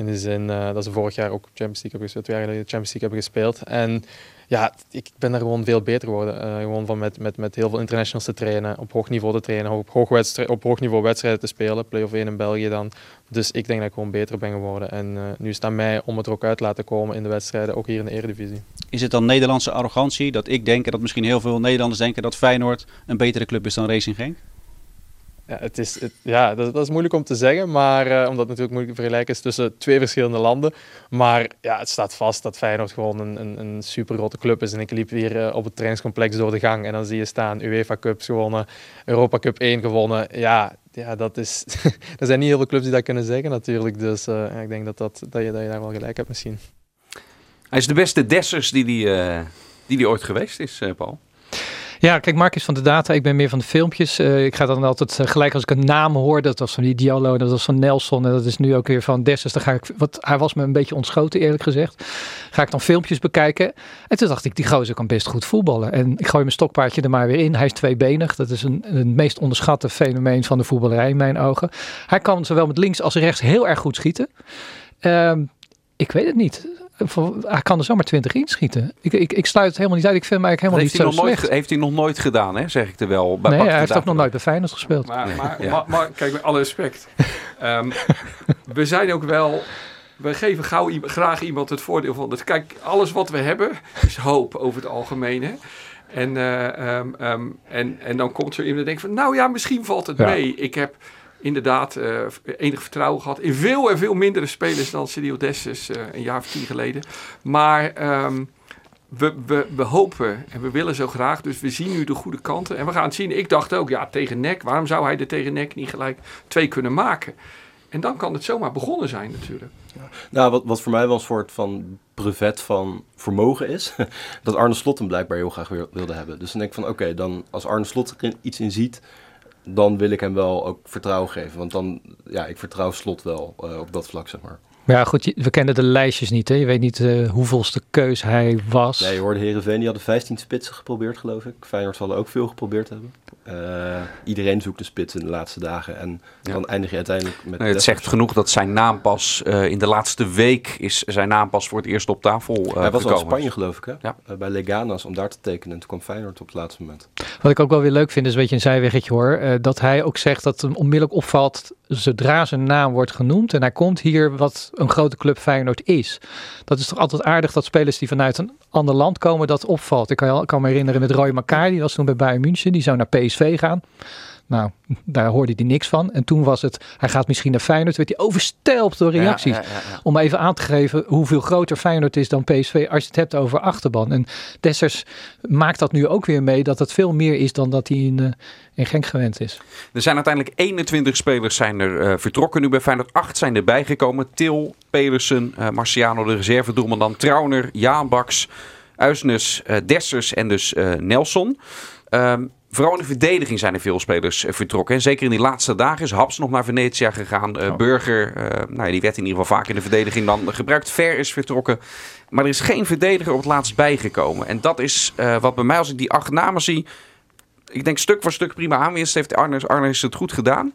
In de zin eh, dat ze vorig jaar ook Champions League hebben gespeeld, twee jaar Champions League hebben gespeeld. En ja, ik ben daar gewoon veel beter geworden. Eh, gewoon van met, met, met heel veel internationals te trainen, op hoog niveau te trainen, op hoog, op hoog niveau wedstrijden te spelen. Play-off 1 in België dan. Dus ik denk dat ik gewoon beter ben geworden. En eh, nu is het aan mij om het er ook uit te laten komen in de wedstrijden, ook hier in de Eredivisie. Is het dan Nederlandse arrogantie dat ik denk en dat misschien heel veel Nederlanders denken dat Feyenoord een betere club is dan Racing Genk? Ja, het is, het, ja dat, is moeilijk om te zeggen, maar eh, omdat het natuurlijk moeilijk te vergelijken is tussen twee verschillende landen. Maar ja, het staat vast dat Feyenoord gewoon een, een, een super grote club is. En ik liep hier eh, op het trainingscomplex door de gang en dan zie je staan UEFA Cups gewonnen, Europa Cup 1 gewonnen. Ja, ja dat is, er zijn niet heel veel clubs die dat kunnen zeggen natuurlijk. Dus eh, ik denk dat, dat, dat, je, dat je daar wel gelijk hebt misschien. Hij is de beste Dessers die die, die die ooit geweest is, Paul. Ja, kijk, Mark is van de data. Ik ben meer van de filmpjes. Eh, ik ga dan altijd eh, gelijk als ik een naam hoor. Dat was van die Diallo, dat was van Nelson. En dat is nu ook weer van Dessers. Dan ga ik, wat, hij was me een beetje ontschoten, eerlijk gezegd. Ga ik dan filmpjes bekijken. En toen dacht ik, die gozer kan best goed voetballen. En ik gooi mijn stokpaardje er maar weer in. Hij is tweebenig. Dat is een, een meest onderschatte fenomeen van de voetballerij in mijn ogen. Hij kan zowel met links als rechts heel erg goed schieten. Ehm, ik weet het niet. Hij kan er zomaar 20 inschieten. Ik, ik, ik sluit het helemaal niet uit. Ik vind hem eigenlijk helemaal heeft, hij niet nog zo nooit, slecht. heeft hij nog nooit gedaan, hè? zeg ik er wel. Bij Nee, hij heeft ook nog nooit bij Feyenoord gespeeld. Maar, maar, Ja. maar, maar kijk, met alle respect. Ehm, we zijn ook wel... We geven gauw, graag iemand het voordeel van... Dat, kijk, alles wat we hebben is hoop over het algemeen. Hè? En, eh, ehm, ehm, en, en dan komt zo iemand en denkt van... Nou ja, misschien valt het Ja. mee. Ik heb inderdaad eh, enig vertrouwen gehad... in veel en veel mindere spelers dan Cyril Dessus eh, een jaar of tien geleden. Maar... ehm, we, we, we hopen en we willen zo graag. Dus we zien nu de goede kanten. En we gaan het zien. Ik dacht ook, ja, tegen nek. Waarom zou hij er tegen nek niet gelijk twee kunnen maken? En dan kan het zomaar begonnen zijn natuurlijk. Nou, wat, wat voor mij wel een soort van brevet van vermogen is, dat Arne Slot hem blijkbaar heel graag wil- wilde hebben. Dus dan denk ik van, oké, dan als Arne Slot er iets in ziet, dan wil ik hem wel ook vertrouwen geven. Want dan, ja, ik vertrouw Slot wel eh, op dat vlak, zeg maar. Maar ja, goed, we kennen de lijstjes niet. Hè? Je weet niet eh, hoeveelste keus hij was. Nee, je hoorde Heerenveen, die hadden 15 spitsen geprobeerd, geloof ik. Feyenoord zal ook veel geprobeerd hebben. Eh, iedereen zoekt een spits in de laatste dagen. En Ja. dan eindig je uiteindelijk met... Nee, het zegt genoeg dat zijn naam pas eh, in de laatste week is zijn naam pas voor het eerst op tafel eh Hij was al in. Spanje, geloof ik, hè? Ja. Bij Leganas om daar te tekenen. En toen kwam Feyenoord op het laatste moment. Wat ik ook wel weer leuk vind, is een beetje een zijweggetje hoor. eh, dat hij ook zegt dat hem onmiddellijk opvalt zodra zijn naam wordt genoemd. En hij komt hier wat een grote club Feyenoord is. Dat is toch altijd aardig dat spelers die vanuit een ander land komen, dat opvalt. Ik kan, kan me herinneren met Roy Makar, die was toen bij Bayern München. Die zou naar PSV gaan. Nou, daar hoorde hij niks van. En toen was het, hij gaat misschien naar Feyenoord. Werd hij overstelpt door reacties. ja, ja, ja. Om even aan te geven hoeveel groter Feyenoord is dan PSV als je het hebt over achterban. En Dessers maakt dat nu ook weer mee dat het veel meer is dan dat hij in, eh, in Genk gewend is. Er zijn uiteindelijk 21 spelers zijn er eh, vertrokken nu bij Feyenoord. Acht zijn erbij gekomen. Til, Pedersen, eh, Marciano, de reservedoelman dan. Trauner, Jaan Baks, Uisnes, Dessers en dus Nelson. Ehm, vooral in de verdediging zijn er veel spelers eh, vertrokken. En zeker in die laatste dagen is Haps nog naar Venetia gegaan. Eh, Burger, eh, nou ja, die werd in ieder geval vaak in de verdediging dan gebruikt. Ver is vertrokken. Maar er is geen verdediger op het laatst bijgekomen. En dat is wat bij mij, als ik die acht namen zie, ik denk stuk voor stuk prima aanwinst heeft Arne, Arne is het goed gedaan.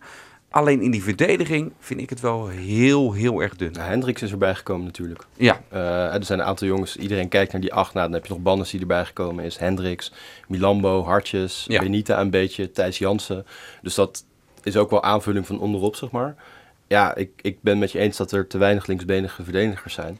Alleen in die verdediging vind ik het wel heel, heel erg dun. Nou, Hendricks is erbij gekomen natuurlijk. Ja, Eh, er zijn een aantal jongens, iedereen kijkt naar die acht. Nou, dan heb je nog Bannes die erbij gekomen is. Hendricks, Milambo, Hartjes, Ja. Benita een beetje, Thijs Jansen. Dus dat is ook wel aanvulling van onderop, zeg maar. Ja, ik, ik ben met je eens dat er te weinig linksbenige verdedigers zijn.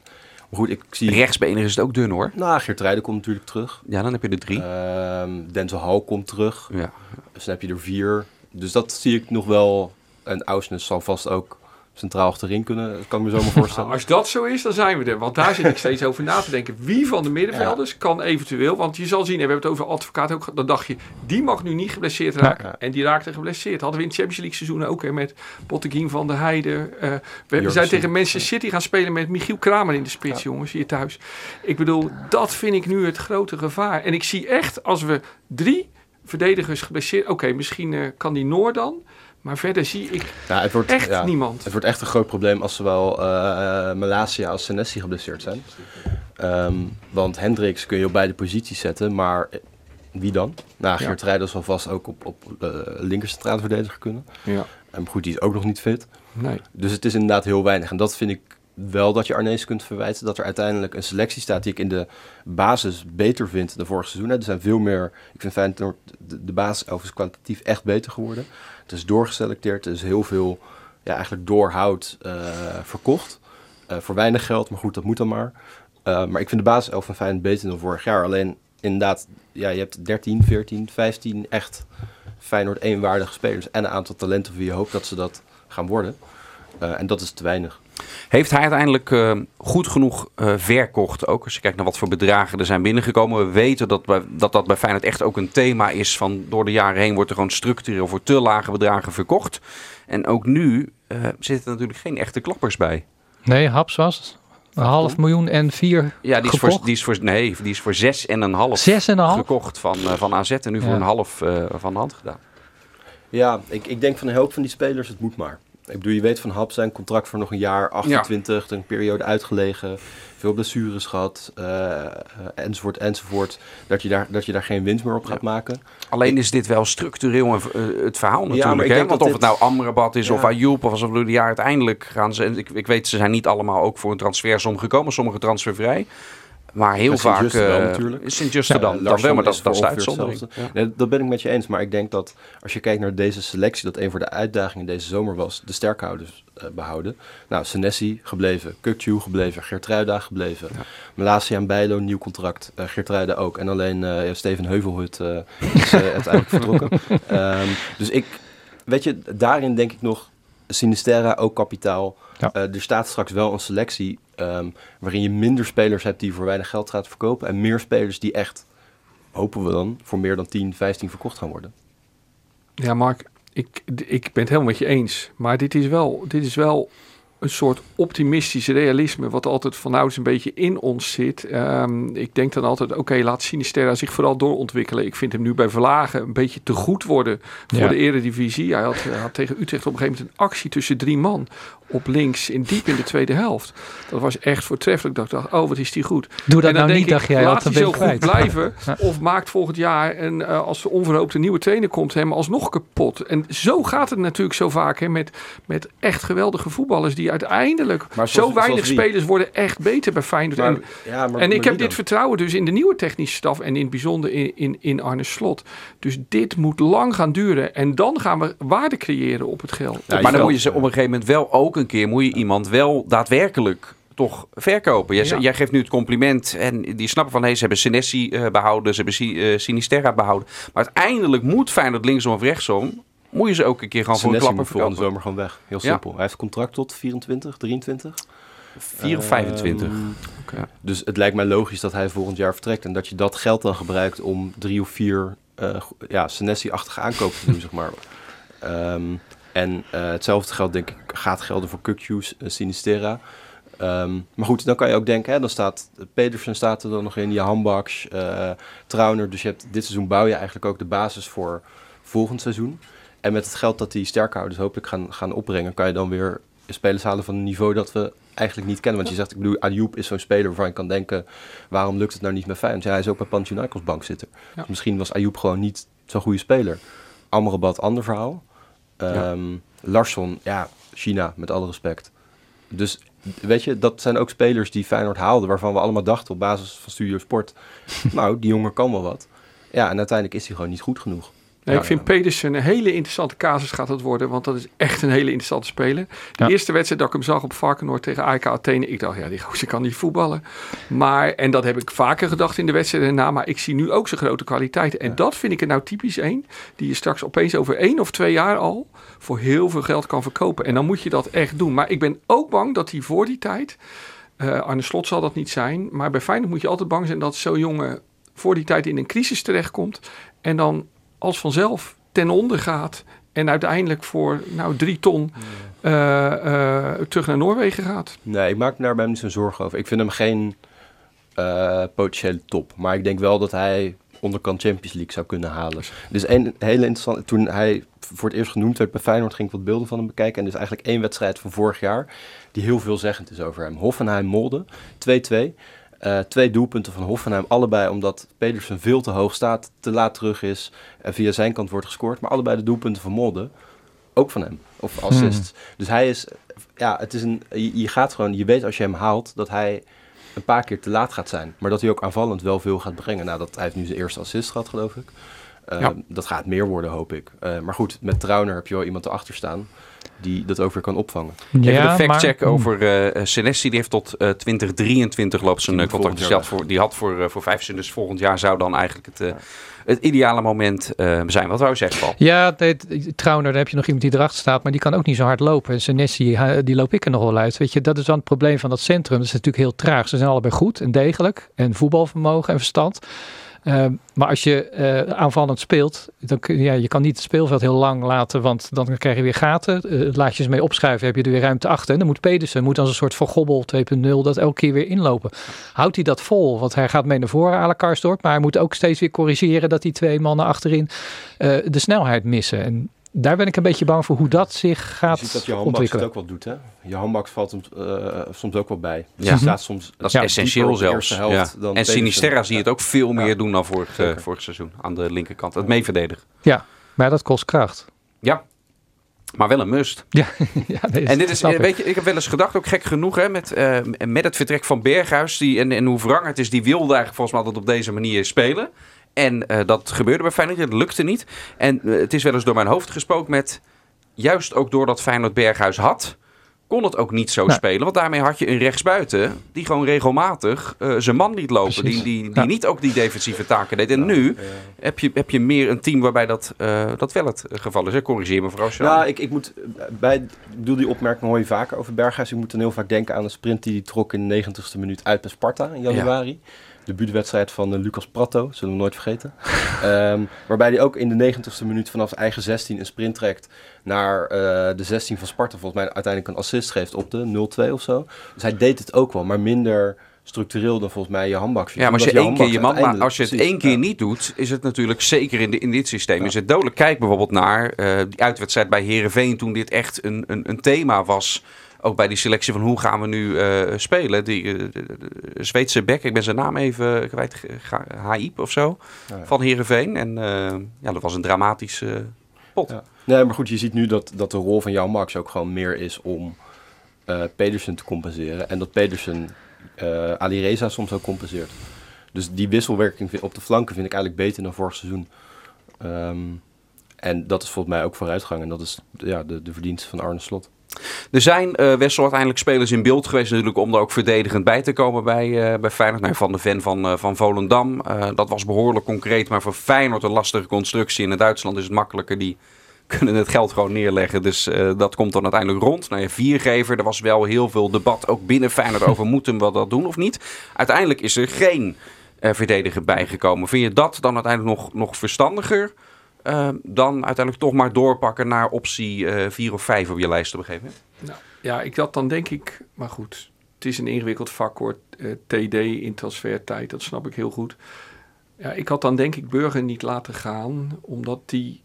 Maar goed, ik zie... rechtsbenig is het ook dun hoor. Nou, Geert Rijden komt natuurlijk terug. Ja, dan heb je er drie. Ehm, Denzel Hall komt terug. ja. Dus dan heb je er vier. Dus dat zie ik nog wel. En Ausnes zal vast ook centraal achterin kunnen. Dat kan ik me zo maar voorstellen. Nou, als dat zo is, dan zijn we er. Want daar zit ik steeds over na te denken. Wie van de middenvelders kan eventueel... Want je zal zien, en we hebben het over advocaat ook. Dan dacht je, die mag nu niet geblesseerd raken. Ja. En die raakte geblesseerd. Hadden we in het Champions League seizoen ook hè, met Botteguin van der Heijden. Eh, we, we Jurgensen. zijn tegen Manchester City gaan spelen met Michiel Kramer in de spits, jongens, hier thuis. Ik bedoel, dat vind ik nu het grote gevaar. En ik zie echt, als we drie verdedigers geblesseerd... Oké, misschien eh, kan die Noor dan. Maar verder zie ik Ja, het wordt, echt ja, niemand. Het wordt echt een groot probleem als zowel eh Malasia als Senesi geblesseerd zijn. Ehm, want Hendricks kun je op beide posities zetten, maar eh, wie dan? Nou, Geert Rijders zal vast ook op, op uh, linker centraal verdediger kunnen. Ja. En goed, die is ook nog niet fit. Nee. Dus het is inderdaad heel weinig. En dat vind ik wel dat je Arnees kunt verwijten. Dat er uiteindelijk een selectie staat die ik in de basis beter vind dan vorig seizoen. Er zijn veel meer... Ik vind Feyenoord, de, de basis is kwalitatief echt beter geworden. Het is doorgeselecteerd. Er is heel veel ja, eigenlijk door hout uh, verkocht. Uh, voor weinig geld, maar goed, dat moet dan maar. Uh, maar ik vind de basis van Feyenoord beter dan vorig jaar. Alleen inderdaad, ja, je hebt 13, 14, 15 echt Feyenoord eenwaardige spelers. En een aantal talenten wie je hoopt dat ze dat gaan worden. Uh, en dat is te weinig. Heeft hij uiteindelijk uh, goed genoeg uh, verkocht ook? Als je kijkt naar wat voor bedragen er zijn binnengekomen. We weten dat, bij, dat dat bij Feyenoord echt ook een thema is. Van door de jaren heen wordt er gewoon structureel voor te lage bedragen verkocht. En ook nu uh, zitten er natuurlijk geen echte klappers bij. Nee, Haps was een half miljoen en vier Ja, die is, gekocht. voor, die is voor, nee, die is voor zes en een half Zes en een half? gekocht van, uh, van AZ en nu voor een half uh, van de hand gedaan. Ja, ik, ik denk van een hoop van die spelers, het moet maar. Ik bedoel, je weet van Hap zijn contract voor nog een jaar, 28, ja. een periode uitgelegen, veel blessures gehad, uh, enzovoort, enzovoort. Dat je, daar, dat je daar geen winst meer op gaat ja. maken. Alleen is dit wel structureel een, uh, het verhaal natuurlijk. Ja, hè? Want of het nou Amrabat is of Ayoub of alsof jaar uiteindelijk gaan ze... Ik, ik weet, ze zijn niet allemaal ook voor een transfersom gekomen, sommige transfervrij. Maar heel vaak wel, natuurlijk. is Sint-Juste dan, dan wel, maar dat, dat is de uitzondering. Nee, dat ben ik met je eens. Maar ik denk dat als je kijkt naar deze selectie, dat een voor de uitdagingen deze zomer was, de sterkhouders uh, behouden. Nou, Senesi gebleven, Kukju gebleven, Geertruida gebleven. Ja. Malasia en Bijlo, nieuw contract, uh, Geertruida ook. En alleen uh, Steven Heuvelhut is uiteindelijk vertrokken. Um, dus ik, weet je, daarin denk ik nog, Sinisterra ook kapitaal. Ja. Uh, er staat straks wel een selectie um, waarin je minder spelers hebt die voor weinig geld gaat verkopen. En meer spelers die echt, hopen we dan, voor meer dan 10, 15 verkocht gaan worden. Ja, Mark, ik, ik ben het helemaal met je eens. Maar dit is wel, dit is wel een soort optimistisch realisme, wat altijd vanouds een beetje in ons zit. Um, ik denk dan altijd, oké, okay, laat Sinisterra zich vooral doorontwikkelen. Ik vind hem nu bij Verlagen een beetje te goed worden voor ja. de eredivisie. Hij had, hij had, tegen Utrecht op een gegeven moment een actie tussen drie man op links, in diep in de tweede helft. Dat was echt voortreffelijk. Dat ik dacht, oh, wat is die goed. Doe dat en dan nou denk niet, ik, dacht jij. Laat hij zo goed blijven. of maakt volgend jaar, en uh, als er onverhoopt een nieuwe trainer komt, hem alsnog kapot. En zo gaat het natuurlijk zo vaak hè, met, met echt geweldige voetballers die uiteindelijk maar zoals, zo weinig spelers worden echt beter bij Feyenoord. Maar, en ja, maar, en ik maar heb dit vertrouwen dus in de nieuwe technische staf en in het bijzonder in, in, in Arne Slot. Dus dit moet lang gaan duren en dan gaan we waarde creëren op het geld. Ja, maar dan moet je ze op een gegeven moment wel ook een keer, moet je iemand wel daadwerkelijk toch verkopen. Jij, ja. jij, geeft nu het compliment en die snappen van... Hey, ze hebben Senesi uh, behouden, ze hebben uh, Sinisterra behouden. Maar uiteindelijk moet Feyenoord linksom of rechtsom... moet je ze ook een keer gewoon Senesi voor een klapper moet volgende zomer gewoon weg. Heel simpel. Ja. Hij heeft contract tot 24, 23? 4 of 25. Um, okay. Dus het lijkt mij logisch dat hij volgend jaar vertrekt... en dat je dat geld dan gebruikt om drie of vier uh, ja, Senesi-achtige aankopen te doen, zeg maar. Um, en uh, hetzelfde geld, denk ik, gaat gelden voor Kukju's uh, Sinisterra. Um, maar goed, dan kan je ook denken, hè, dan staat Pedersen staat er dan nog in, Jahan Baks, uh, Trauner. Dus je hebt, dit seizoen bouw je eigenlijk ook de basis voor volgend seizoen. En met het geld dat die sterkhouders hopelijk gaan, gaan opbrengen, kan je dan weer spelers halen van een niveau dat we eigenlijk niet kennen. Want je zegt, ik bedoel, Ayoub is zo'n speler waarvan je kan denken, waarom lukt het nou niet met Feyenoord? Ja, hij is ook bij Panathinaikos bank zitten. Ja. Dus misschien was Ayoub gewoon niet zo'n goede speler. Amrabat, ander verhaal. Um, ja. Larsson, ja, China, met alle respect. Dus weet je, dat zijn ook spelers die Feyenoord haalde, waarvan we allemaal dachten op basis van Studio Sport, nou, die jongen kan wel wat. Ja, en uiteindelijk is hij gewoon niet goed genoeg. Nee, ik vind. Pedersen een hele interessante casus gaat het worden. Want dat is echt een hele interessante speler. De eerste wedstrijd dat ik hem zag op Varkenoord tegen AEK Athene. Ik dacht, ja, die gozer kan niet voetballen. Maar, en dat heb ik vaker gedacht in de wedstrijden daarna. Maar ik zie nu ook zijn grote kwaliteiten. En dat vind ik er nou typisch één. Die je straks opeens over één of twee jaar al voor heel veel geld kan verkopen. En dan moet je dat echt doen. Maar ik ben ook bang dat hij voor die tijd... eh, Arne Slot zal dat niet zijn. Maar bij Feyenoord moet je altijd bang zijn dat zo'n jongen voor die tijd in een crisis terechtkomt. En dan als vanzelf ten onder gaat. En uiteindelijk voor nou, drie ton eh, eh, terug naar Noorwegen gaat. Nee, ik maak me daar bij hem niet zo'n zorgen over. Ik vind hem geen eh, potentiële top. Maar ik denk wel dat hij onderkant Champions League zou kunnen halen. Dus een hele interessante... Toen hij voor het eerst genoemd werd bij Feyenoord... ging ik wat beelden van hem bekijken. En is eigenlijk één wedstrijd van vorig jaar... die heel veelzeggend is over hem. Hoffenheim-Molde, 2-2. Eh, twee doelpunten van Hoffenheim. Allebei omdat Pedersen veel te hoog staat, te laat terug is... en via zijn kant wordt gescoord. Maar allebei de doelpunten van Molde ook van hem. Of assists. Dus hij is... Ja, het is een... Je, je gaat gewoon... Je weet als je hem haalt dat hij een paar keer te laat gaat zijn. Maar dat hij ook aanvallend wel veel gaat brengen. Nou, dat, hij heeft nu zijn eerste assist gehad, geloof ik. Eh, Ja. Dat gaat meer worden, hoop ik. Eh, maar goed, met Trauner heb je wel iemand erachter staan... die dat ook weer kan opvangen. Even Ja, de fact-check maar- over eh Senesi. Die heeft tot eh, 2023 loopt zijn eh, moet contract. Die had voor, die had voor, eh, voor vijf seizoenen. Dus volgend jaar zou dan eigenlijk het, eh, het ideale moment eh, zijn. Wat wou je zeggen, Paul? Ja, dit- Trauner, daar heb je nog iemand die erachter staat, maar die kan ook niet zo hard lopen. En Senesi, die loop ik er nog wel uit. Weet je, dat is dan het probleem van dat centrum. Dat is natuurlijk heel traag. Ze zijn allebei goed en degelijk. En voetbalvermogen en verstand. Ehm, maar als je eh, aanvallend speelt, dan kun je, ja, je kan niet het speelveld heel lang laten, want dan krijg je weer gaten. Eh, laat je ze mee opschuiven, heb je er weer ruimte achter. En dan moet Pedersen, moet als een soort van gobbel 2.0, dat elke keer weer inlopen. Houdt hij dat vol? Want hij gaat mee naar voren, à maar hij moet ook steeds weer corrigeren dat die twee mannen achterin eh, de snelheid missen. En daar ben ik een beetje bang voor hoe dat zich Je gaat ziet dat je handbaks het ontwikkelen. ook wel doet, hè? Je handbaks valt eh, soms ook wel bij. Dus Ja. je staat soms Dat is Ja, essentieel zelfs. Ja. dan En. Sinisterra zie je het ook veel meer Ja. doen dan vorig, eh, vorig seizoen. Aan de linkerkant. Het meeverdedigen. Maar dat kost kracht. Ja. Maar wel een must. Ja, nee, En dit is, weet je, ik heb wel eens gedacht, ook gek genoeg, hè, met, eh, met het vertrek van Berghuis. Die, en, en hoe wrang het is, die wilde eigenlijk volgens mij altijd op deze manier spelen. En eh, dat gebeurde bij Feyenoord, dat lukte niet. En eh, het is wel eens door mijn hoofd gesproken met, juist ook doordat Feyenoord Berghuis had, kon het ook niet zo Nee. spelen. Want daarmee had je een rechtsbuiten die gewoon regelmatig eh, zijn man liet lopen. Die, Precies. die, die Ja. niet ook die defensieve taken deed. En nu heb je, heb je meer een team waarbij dat, eh, dat wel het geval is. Hè? Corrigeer me vooral. Nou, ik, ik moet bij, ik bedoel die opmerking hoor je vaker over Berghuis. Ik moet dan heel vaak denken aan een sprint die hij trok in de 90ste minuut uit bij Sparta in januari. De buurtwedstrijd van eh, Lucas Pratto, zullen we nooit vergeten. Ehm, waarbij hij ook in de 90ste minuut vanaf eigen 16 een sprint trekt naar eh, de 16 van Sparta. Volgens mij uiteindelijk een assist geeft op de 0-2 of zo. Dus hij deed het ook wel, maar minder structureel dan volgens mij je handbaks. Ja, maar als je één keer je man, maar als je het precies, één keer ja. niet doet, is het natuurlijk zeker in, de, in dit systeem Ja. is het dodelijk. Kijk bijvoorbeeld naar eh, die uitwedstrijd bij Herenveen toen dit echt een, een, een thema was. Ook bij die selectie van hoe gaan we nu eh, spelen. Die eh, Zweedse bek, ik ben zijn naam even kwijt, Haip of zo, Ja, ja. van Herenveen. En eh, ja, dat was een dramatische pot. Ja. Nee, maar goed, je ziet nu dat, dat de rol van Jan Max ook gewoon meer is om Pedersen te compenseren. En dat Pedersen Ali Reza soms ook compenseert. Dus die wisselwerking op de flanken vind ik eigenlijk beter dan vorig seizoen. Ehm, en dat is volgens mij ook vooruitgang. En dat is ja, de, de verdienste van Arne Slot. Er zijn eh Wessel uiteindelijk spelers in beeld geweest natuurlijk om er ook verdedigend bij te komen bij, eh bij Feyenoord. Nou, van de Ven van, eh, van Volendam. Dat was behoorlijk concreet, maar voor Feyenoord een lastige constructie. In Duitsland is het makkelijker. Die kunnen het geld gewoon neerleggen. Dus dat komt dan uiteindelijk rond. Nou ja, viergever, er was wel heel veel debat ook binnen Feyenoord over moeten we dat doen of niet. Uiteindelijk is er geen verdediger bijgekomen. Vind je dat dan uiteindelijk nog, nog verstandiger? Eh, dan uiteindelijk toch maar doorpakken naar optie 4 of 5 op je lijst op een gegeven moment? Ja, ik dat dan denk ik, maar goed, het is een ingewikkeld vak hoor, eh, TD in transfertijd, dat snap ik heel goed. Ja, ik had dan denk ik Burger niet laten gaan, omdat die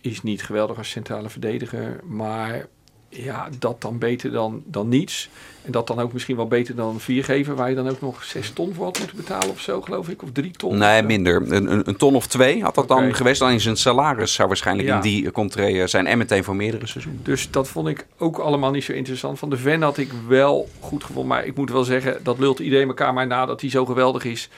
is niet geweldig als centrale verdediger, maar ja, dat dan beter dan, dan niets. En dat dan ook misschien wel beter dan viergever, waar je dan ook nog zes ton voor had moeten betalen of zo, geloof ik, of drie ton. Nee, minder. Een, een, een ton of twee had dat dan geweest. Dan in zijn salaris zou waarschijnlijk Ja. in die contrat zijn. En meteen voor meerdere seizoenen. Dus dat vond ik ook allemaal niet zo interessant. Van de Ven had ik wel goed gevonden. Maar ik moet wel zeggen, dat lult iedereen elkaar maar na dat hij zo geweldig is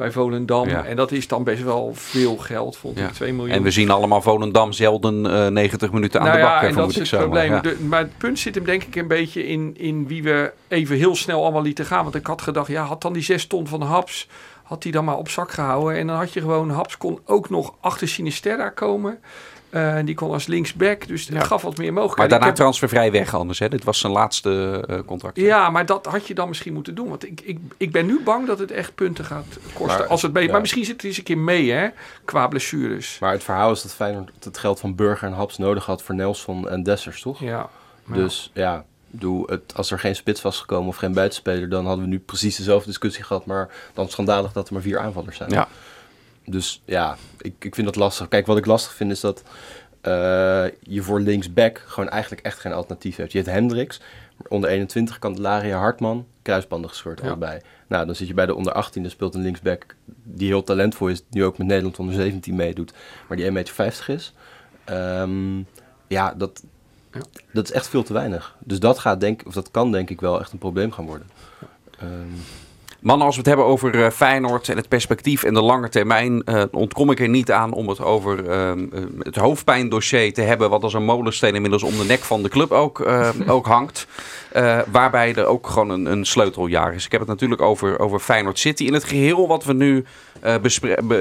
bij Volendam. Ja. En dat is dan best wel veel geld, vond Ja. ik. 2 miljoen. En we zien allemaal Volendam zelden eh 90 minuten aan nou de bak, ja, eh, en dat is het zo. probleem. ja. De- maar het punt zit hem denk ik een beetje in, in wie we even heel snel allemaal lieten gaan. Want ik had gedacht, ja, had dan die zes ton van Haps, had die dan maar op zak gehouden. En dan had je gewoon, Haps kon ook nog achter Sinisterra komen. Eh, die kon als linksback, dus het Ja. gaf wat meer Maar mogelijkheden. daarna Ik heb- transfervrij weg anders. Hè? Dit was zijn laatste eh, contract. ja, maar dat had je dan misschien moeten doen. Want ik, ik, ik ben nu bang dat het echt punten gaat kosten. Maar- als het mee, ja. Maar misschien zit het eens een keer mee, hè, qua blessures. Maar het verhaal is dat Feyenoord het geld van Burger en Haps nodig had voor Nelson en Dessers, toch? Ja. Ja. Dus ja, doe het, als er geen spits was gekomen of geen buitenspeler, dan hadden we nu precies dezelfde discussie gehad. Maar dan schandalig dat er maar vier aanvallers zijn. Ja. Dus ja, ik, ik vind dat lastig. Kijk, wat ik lastig vind is dat eh, je voor linksback gewoon eigenlijk echt geen alternatief hebt. Je hebt Hendricks, onder 21 Candelaria Hartman, kruisbanden gescheurd Ja. allebei. Nou, dan zit je bij de onder 18, dan speelt een linksback die heel talentvol is, nu ook met Nederland onder 17 meedoet, maar die 1,50 meter is. Ehm, ja, dat, Ja. dat is echt veel te weinig. Dus dat, gaat denk, of dat kan denk ik wel echt een probleem gaan worden. Ehm, Mannen, als we het hebben over eh, Feyenoord en het perspectief en de lange termijn, eh, ontkom ik er niet aan om het over ehm, eh, het hoofdpijndossier te hebben, wat als een molensteen inmiddels om de nek van de club ook, ook hangt. Waarbij er ook gewoon een, een sleuteljaar is. Ik heb het natuurlijk over, over Feyenoord City. In het geheel wat we nu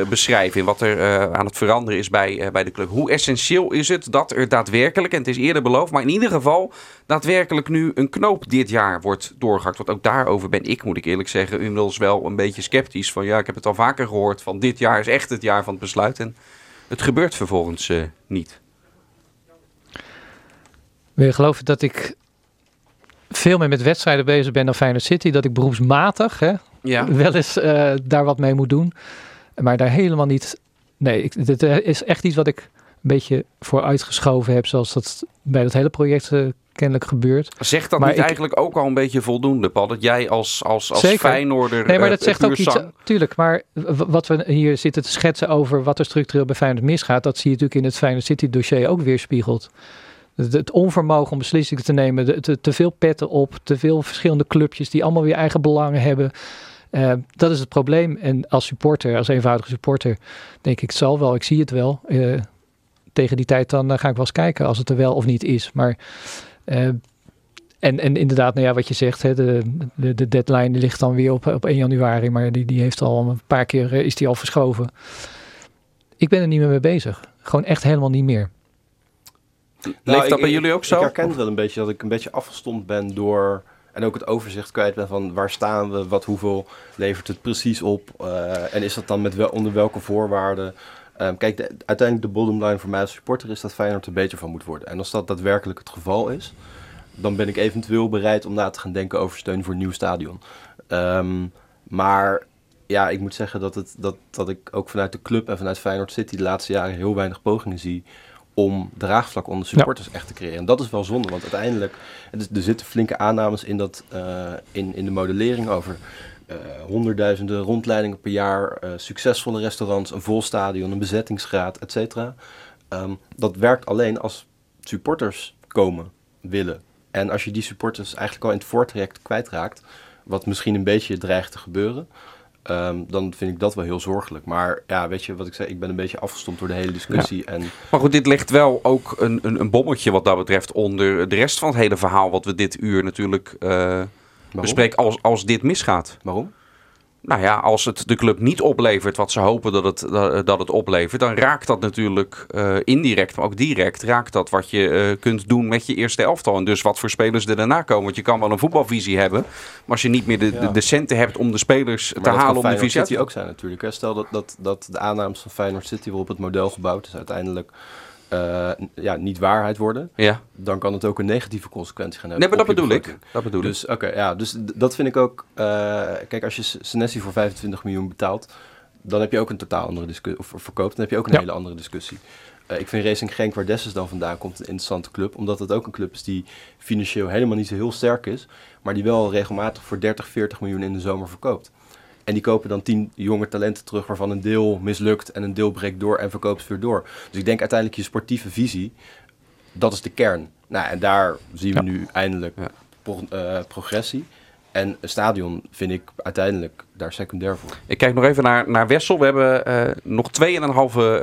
beschrijven, en wat er aan het veranderen is bij, bij de club. Hoe essentieel is het dat er daadwerkelijk, en het is eerder beloofd, maar in ieder geval daadwerkelijk nu een knoop dit jaar wordt doorgehakt. Want ook daarover ben ik, moet ik eerlijk zeggen, inmiddels wel een beetje sceptisch. Van ja, ik heb het al vaker gehoord van dit jaar is echt het jaar van het besluit. En het gebeurt vervolgens eh, niet. Wil je geloven dat ik veel meer met wedstrijden bezig ben dan Feyenoord City? Dat ik beroepsmatig hè, Ja. wel eens eh, daar wat mee moet doen. Maar daar helemaal niet... Nee, ik, dit eh, is echt iets wat ik een beetje vooruitgeschoven heb. Zoals dat bij dat hele project eh, kennelijk gebeurt. Zegt dat Maar niet ik- eigenlijk ook al een beetje voldoende, Paul? Dat jij als, als, als Zeker. Feyenoorder... Nee, maar eh, dat zegt ook iets. Tuurlijk, maar wat we hier zitten te schetsen over wat er structureel bij Feyenoord misgaat, dat zie je natuurlijk in het Feyenoord City dossier ook weerspiegeld. Het, onvermogen om beslissingen te nemen, te, te veel petten op, te veel verschillende clubjes die allemaal weer eigen belangen hebben. Eh, dat is het probleem. En als supporter, als eenvoudige supporter, denk ik, het zal wel, ik zie het wel. Eh, tegen die tijd dan ga ik wel eens kijken als het er wel of niet is. Maar en, en inderdaad, nou ja, wat je zegt, hè, de, de, de deadline ligt dan weer op, op 1 januari, maar die, die heeft al een paar keer eh, is die al verschoven. Ik ben er niet meer mee bezig. Gewoon echt helemaal niet meer. Nou, Leeft ik- dat bij ik- jullie ook zo? Ik herken wel een beetje dat ik een beetje afgestomd ben door... En ook het overzicht kwijt ben van waar staan we, wat, hoeveel levert het precies op. eh, en is dat dan met wel, onder welke voorwaarden. Ehm, kijk, de- uiteindelijk de bottom line voor mij als supporter is dat Feyenoord er beter van moet worden. En als dat daadwerkelijk het geval is, dan ben ik eventueel bereid om na te gaan denken over steun voor een nieuw stadion. Ehm, maar ja, ik moet zeggen dat, het, dat, dat ik ook vanuit de club en vanuit Feyenoord City de laatste jaren heel weinig pogingen zie om draagvlak onder supporters echt te creëren. En dat is wel zonde, want uiteindelijk, er zitten flinke aannames in, dat, eh, in, in de modellering over honderdduizenden rondleidingen per jaar, eh, succesvolle restaurants, een vol stadion, een bezettingsgraad, et cetera. Ehm, dat werkt alleen als supporters komen, willen. En als je die supporters eigenlijk al in het voortraject kwijtraakt, wat misschien een beetje dreigt te gebeuren, ehm, dan vind ik dat wel heel zorgelijk. Maar ja, weet je wat ik zei, ik ben een beetje afgestomd door de hele discussie. En Maar goed, dit legt wel ook een, een, een bommetje wat dat betreft onder de rest van het hele verhaal wat we dit uur natuurlijk eh, bespreken als, als dit misgaat. Waarom? Nou ja, als het de club niet oplevert wat ze hopen dat het, dat, het oplevert, dan raakt dat natuurlijk eh, indirect, maar ook direct, raakt dat wat je eh, kunt doen met je eerste elftal. En dus wat voor spelers er daarna komen. Want je kan wel een voetbalvisie hebben, maar als je niet meer de, de, Ja. de centen hebt om de spelers Maar te halen om de Feyenoord visie uit City ook zijn natuurlijk. Hè. Stel dat, dat, dat de aannames van Feyenoord City waarop het model gebouwd is uiteindelijk eh, ja, niet waarheid worden. Ja, Dan kan het ook een negatieve consequentie gaan hebben. nee, maar dat bedoel ik. Dat bedoel ik. Dus oké, ja, dus dat vind ik ook. eh, kijk, als je Senesi voor 25 miljoen betaalt, dan heb je ook een totaal andere discussie. Of verkoopt, dan heb je ook een Ja. hele andere discussie. Eh, ik vind Racing Genk, waar Dessus dan vandaan komt, een interessante club. Omdat het ook een club is die financieel helemaal niet zo heel sterk is. Maar die wel regelmatig voor 30, 40 miljoen in de zomer verkoopt. En die kopen dan 10 jonge talenten terug, waarvan een deel mislukt en een deel breekt door en verkoopt weer door. Dus ik denk uiteindelijk je sportieve visie, dat is de kern. Nou, en daar zien we Ja. nu eindelijk pro- eh, progressie. En een stadion vind ik uiteindelijk daar secundair voor. Ik kijk nog even naar, naar Wessel. We hebben uh, nog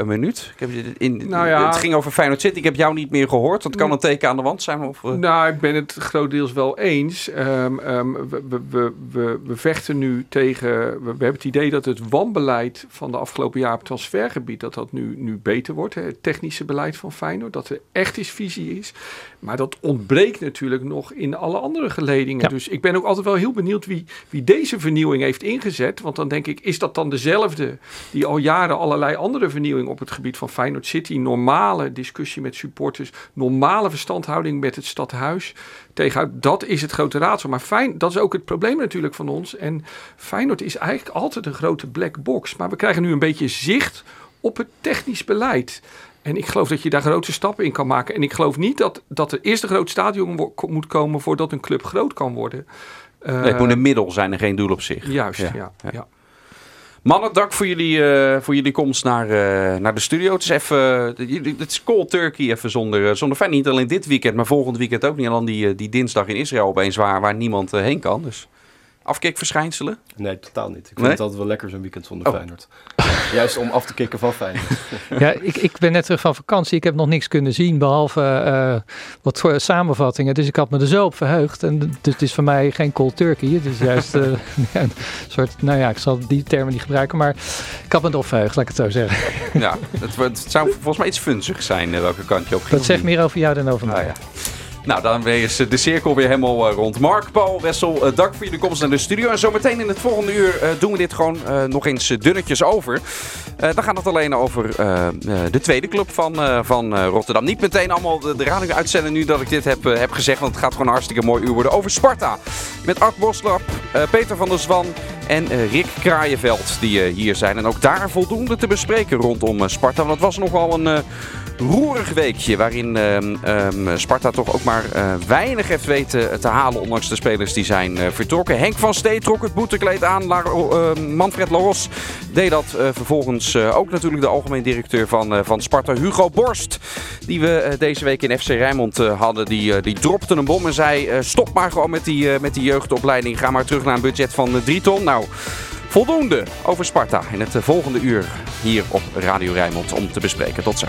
2,5 minuut. Ik heb, in, nou ja, het ging over Feyenoord City. Ik heb jou niet meer gehoord. Dat kan een teken aan de wand zijn. Of, uh... Nou, ik ben het grotendeels wel eens. Um, um, we, we, we, we, vechten nu tegen... We, we, hebben het idee dat het wanbeleid van de afgelopen jaar op het transfergebied... dat dat nu, nu beter wordt. Hè. Het technische beleid van Feyenoord. Dat er echt eens visie is. Maar dat ontbreekt natuurlijk nog in alle andere geledingen. Ja. Dus ik ben ook altijd wel heel benieuwd wie, wie deze vernieuwing heeft ingezet. Want dan denk ik, is dat dan dezelfde die al jaren allerlei andere vernieuwing op het gebied van Feyenoord City, normale discussie met supporters, normale verstandhouding met het stadhuis tegenuit. Dat is het grote raadsel. Maar fijn, dat is ook het probleem natuurlijk van ons. En Feyenoord is eigenlijk altijd een grote black box. Maar we krijgen nu een beetje zicht op het technisch beleid. En ik geloof dat je daar grote stappen in kan maken. En ik geloof niet dat, dat er eerst een groot stadion moet komen voordat een club groot kan worden. Uh, nee, het moet een middel zijn en geen doel op zich. Juist, ja. ja, ja. Mannen, dank voor jullie, uh, voor jullie komst naar, uh, naar de studio. Het is even, het is cold turkey even zonder, zonder fijn. Niet alleen dit weekend, maar volgend weekend ook niet. Alleen die, die dinsdag in Israël opeens waar, waar niemand heen kan. Dus afkikverschijnselen? Nee, totaal niet. Ik vind nee? het altijd wel lekker zo'n weekend zonder oh. Feyenoord. Juist om af te kicken van Feyenoord. ja, ik, ik ben net terug van vakantie. Ik heb nog niks kunnen zien, behalve uh, wat voor samenvattingen. Dus ik had me er zo op verheugd. En dus het is voor mij geen cold turkey. Het is juist uh, een soort, nou ja, ik zal die termen niet gebruiken. Maar ik had me erop verheugd, laat ik het zo zeggen. ja, het, het zou volgens mij iets funzig zijn uh, welke kant je op Dat zegt meer over jou dan over mij. Ah, ja. Nou, dan is de cirkel weer helemaal rond. Mark, Paul, Wessel, dank voor jullie komst naar de studio. En zometeen in het volgende uur doen we dit gewoon nog eens dunnetjes over. dan gaat het alleen over de tweede club van, van Rotterdam. Niet meteen allemaal de, de radio uitzenden nu dat ik dit heb, heb gezegd. Want het gaat gewoon een hartstikke mooi uur worden over Sparta. Met Art Boslap, Peter van der Zwan en Rick Kraaienveld die hier zijn. En ook daar voldoende te bespreken rondom Sparta. Want het was nogal een roerig weekje waarin um, Sparta toch ook maar uh, weinig heeft weten te halen, ondanks de spelers die zijn uh, vertrokken. Henk van Stee trok het boetekleed aan. La uh, Manfred Laros deed dat vervolgens ook natuurlijk de algemeen directeur van, van Sparta, Hugo Borst. Die we deze week in FC Rijnmond hadden. Die, die dropte een bom en zei: stop maar gewoon met die, met die jeugdopleiding. Ga maar terug naar een budget van 3 ton. Nou. Voldoende over Sparta in het volgende uur hier op Radio Rijnmond om te bespreken. Tot zo.